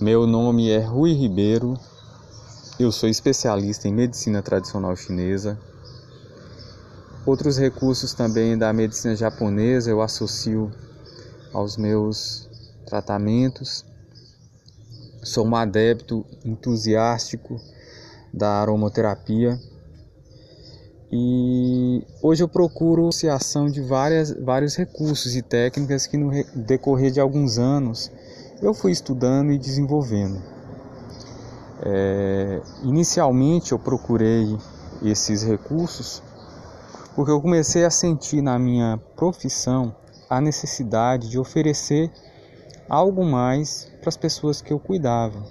Meu nome é Rui Ribeiro, eu sou especialista em medicina tradicional chinesa. Outros recursos também da medicina japonesa eu associo aos meus tratamentos. Sou um adepto entusiástico da aromoterapia e hoje eu procuro associação de várias, vários recursos e técnicas que no decorrer de alguns anos eu fui estudando e desenvolvendo. É, inicialmente eu procurei esses recursos porque eu comecei a sentir na minha profissão a necessidade de oferecer algo mais para as pessoas que eu cuidava.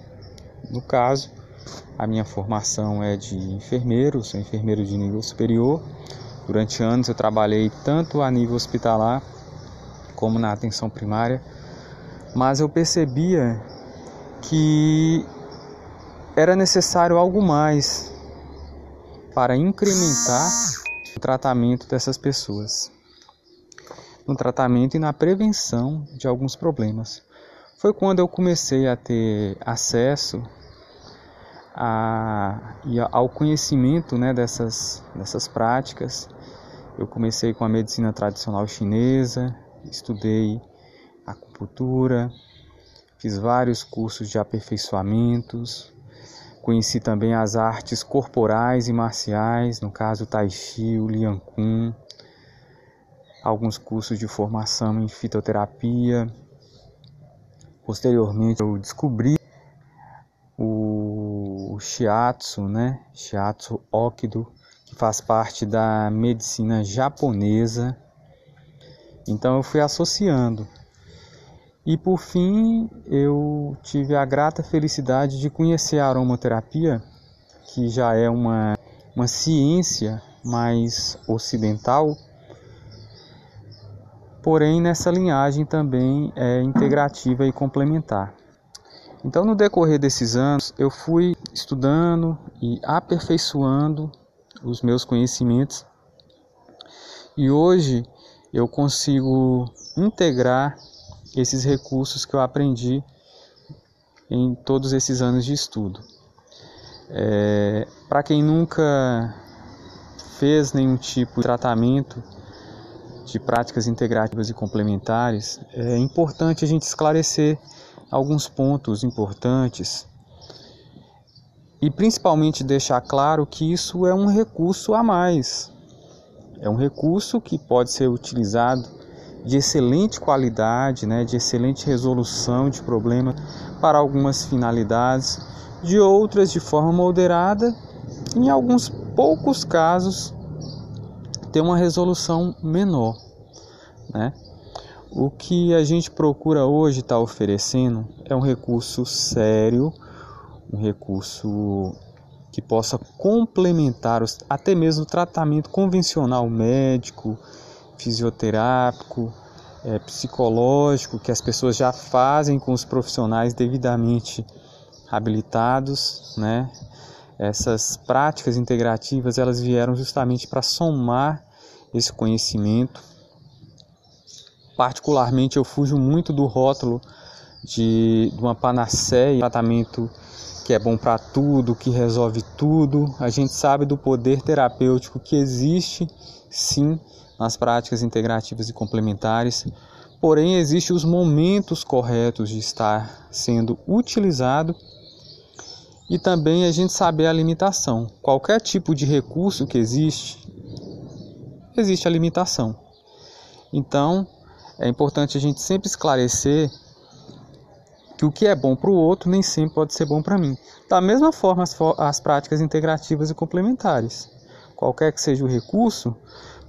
No caso, a minha formação é de enfermeiro, sou enfermeiro de nível superior. Durante anos eu trabalhei tanto a nível hospitalar como na atenção primária, mas eu percebia que era necessário algo mais para incrementar o tratamento dessas pessoas, no tratamento e na prevenção de alguns problemas. Foi quando eu comecei a ter acesso a, ao conhecimento né, dessas, dessas práticas. Eu comecei com a medicina tradicional chinesa, estudei acupuntura, fiz vários cursos de aperfeiçoamentos, conheci também as artes corporais e marciais, no caso Tai Chi, o Lian Kun, alguns cursos de formação em fitoterapia. Posteriormente eu descobri o shiatsu, né? Shiatsu Okido, que faz parte da medicina japonesa. Então eu fui associando. E por fim, eu tive a grata felicidade de conhecer a aromaterapia, que já é uma, uma ciência mais ocidental, porém nessa linhagem também é integrativa e complementar. Então, no decorrer desses anos, eu fui estudando e aperfeiçoando os meus conhecimentos. E hoje eu consigo integrar esses recursos que eu aprendi em todos esses anos de estudo. É, Para quem nunca fez nenhum tipo de tratamento de práticas integrativas e complementares, é importante a gente esclarecer alguns pontos importantes e principalmente deixar claro que isso é um recurso a mais. É um recurso que pode ser utilizado de excelente qualidade, né, de excelente resolução de problemas para algumas finalidades, de outras de forma moderada, em alguns poucos casos ter uma resolução menor, né? O que a gente procura hoje estar tá oferecendo é um recurso sério, um recurso que possa complementar os, até mesmo o tratamento convencional médico, fisioterápico, é, psicológico, que as pessoas já fazem com os profissionais devidamente habilitados, né? Essas práticas integrativas elas vieram justamente para somar esse conhecimento Particularmente eu fujo muito do rótulo de, de uma panaceia, tratamento que é bom para tudo, que resolve tudo. A gente sabe do poder terapêutico que existe, sim, nas práticas integrativas e complementares. Porém, existem os momentos corretos de estar sendo utilizado e também a gente saber a limitação. Qualquer tipo de recurso que existe, existe a limitação. Então, é importante a gente sempre esclarecer que o que é bom para o outro nem sempre pode ser bom para mim. Da mesma forma, as, as, práticas integrativas e complementares. Qualquer que seja o recurso,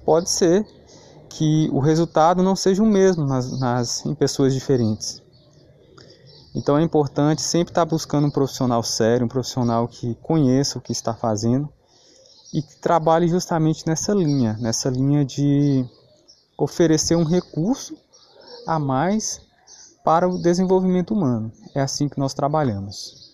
pode ser que o resultado não seja o mesmo nas, nas, em pessoas diferentes. Então é importante sempre estar buscando um profissional sério, um profissional que conheça o que está fazendo e que trabalhe justamente nessa linha, nessa linha de oferecer um recurso a mais para o desenvolvimento humano. É assim que nós trabalhamos.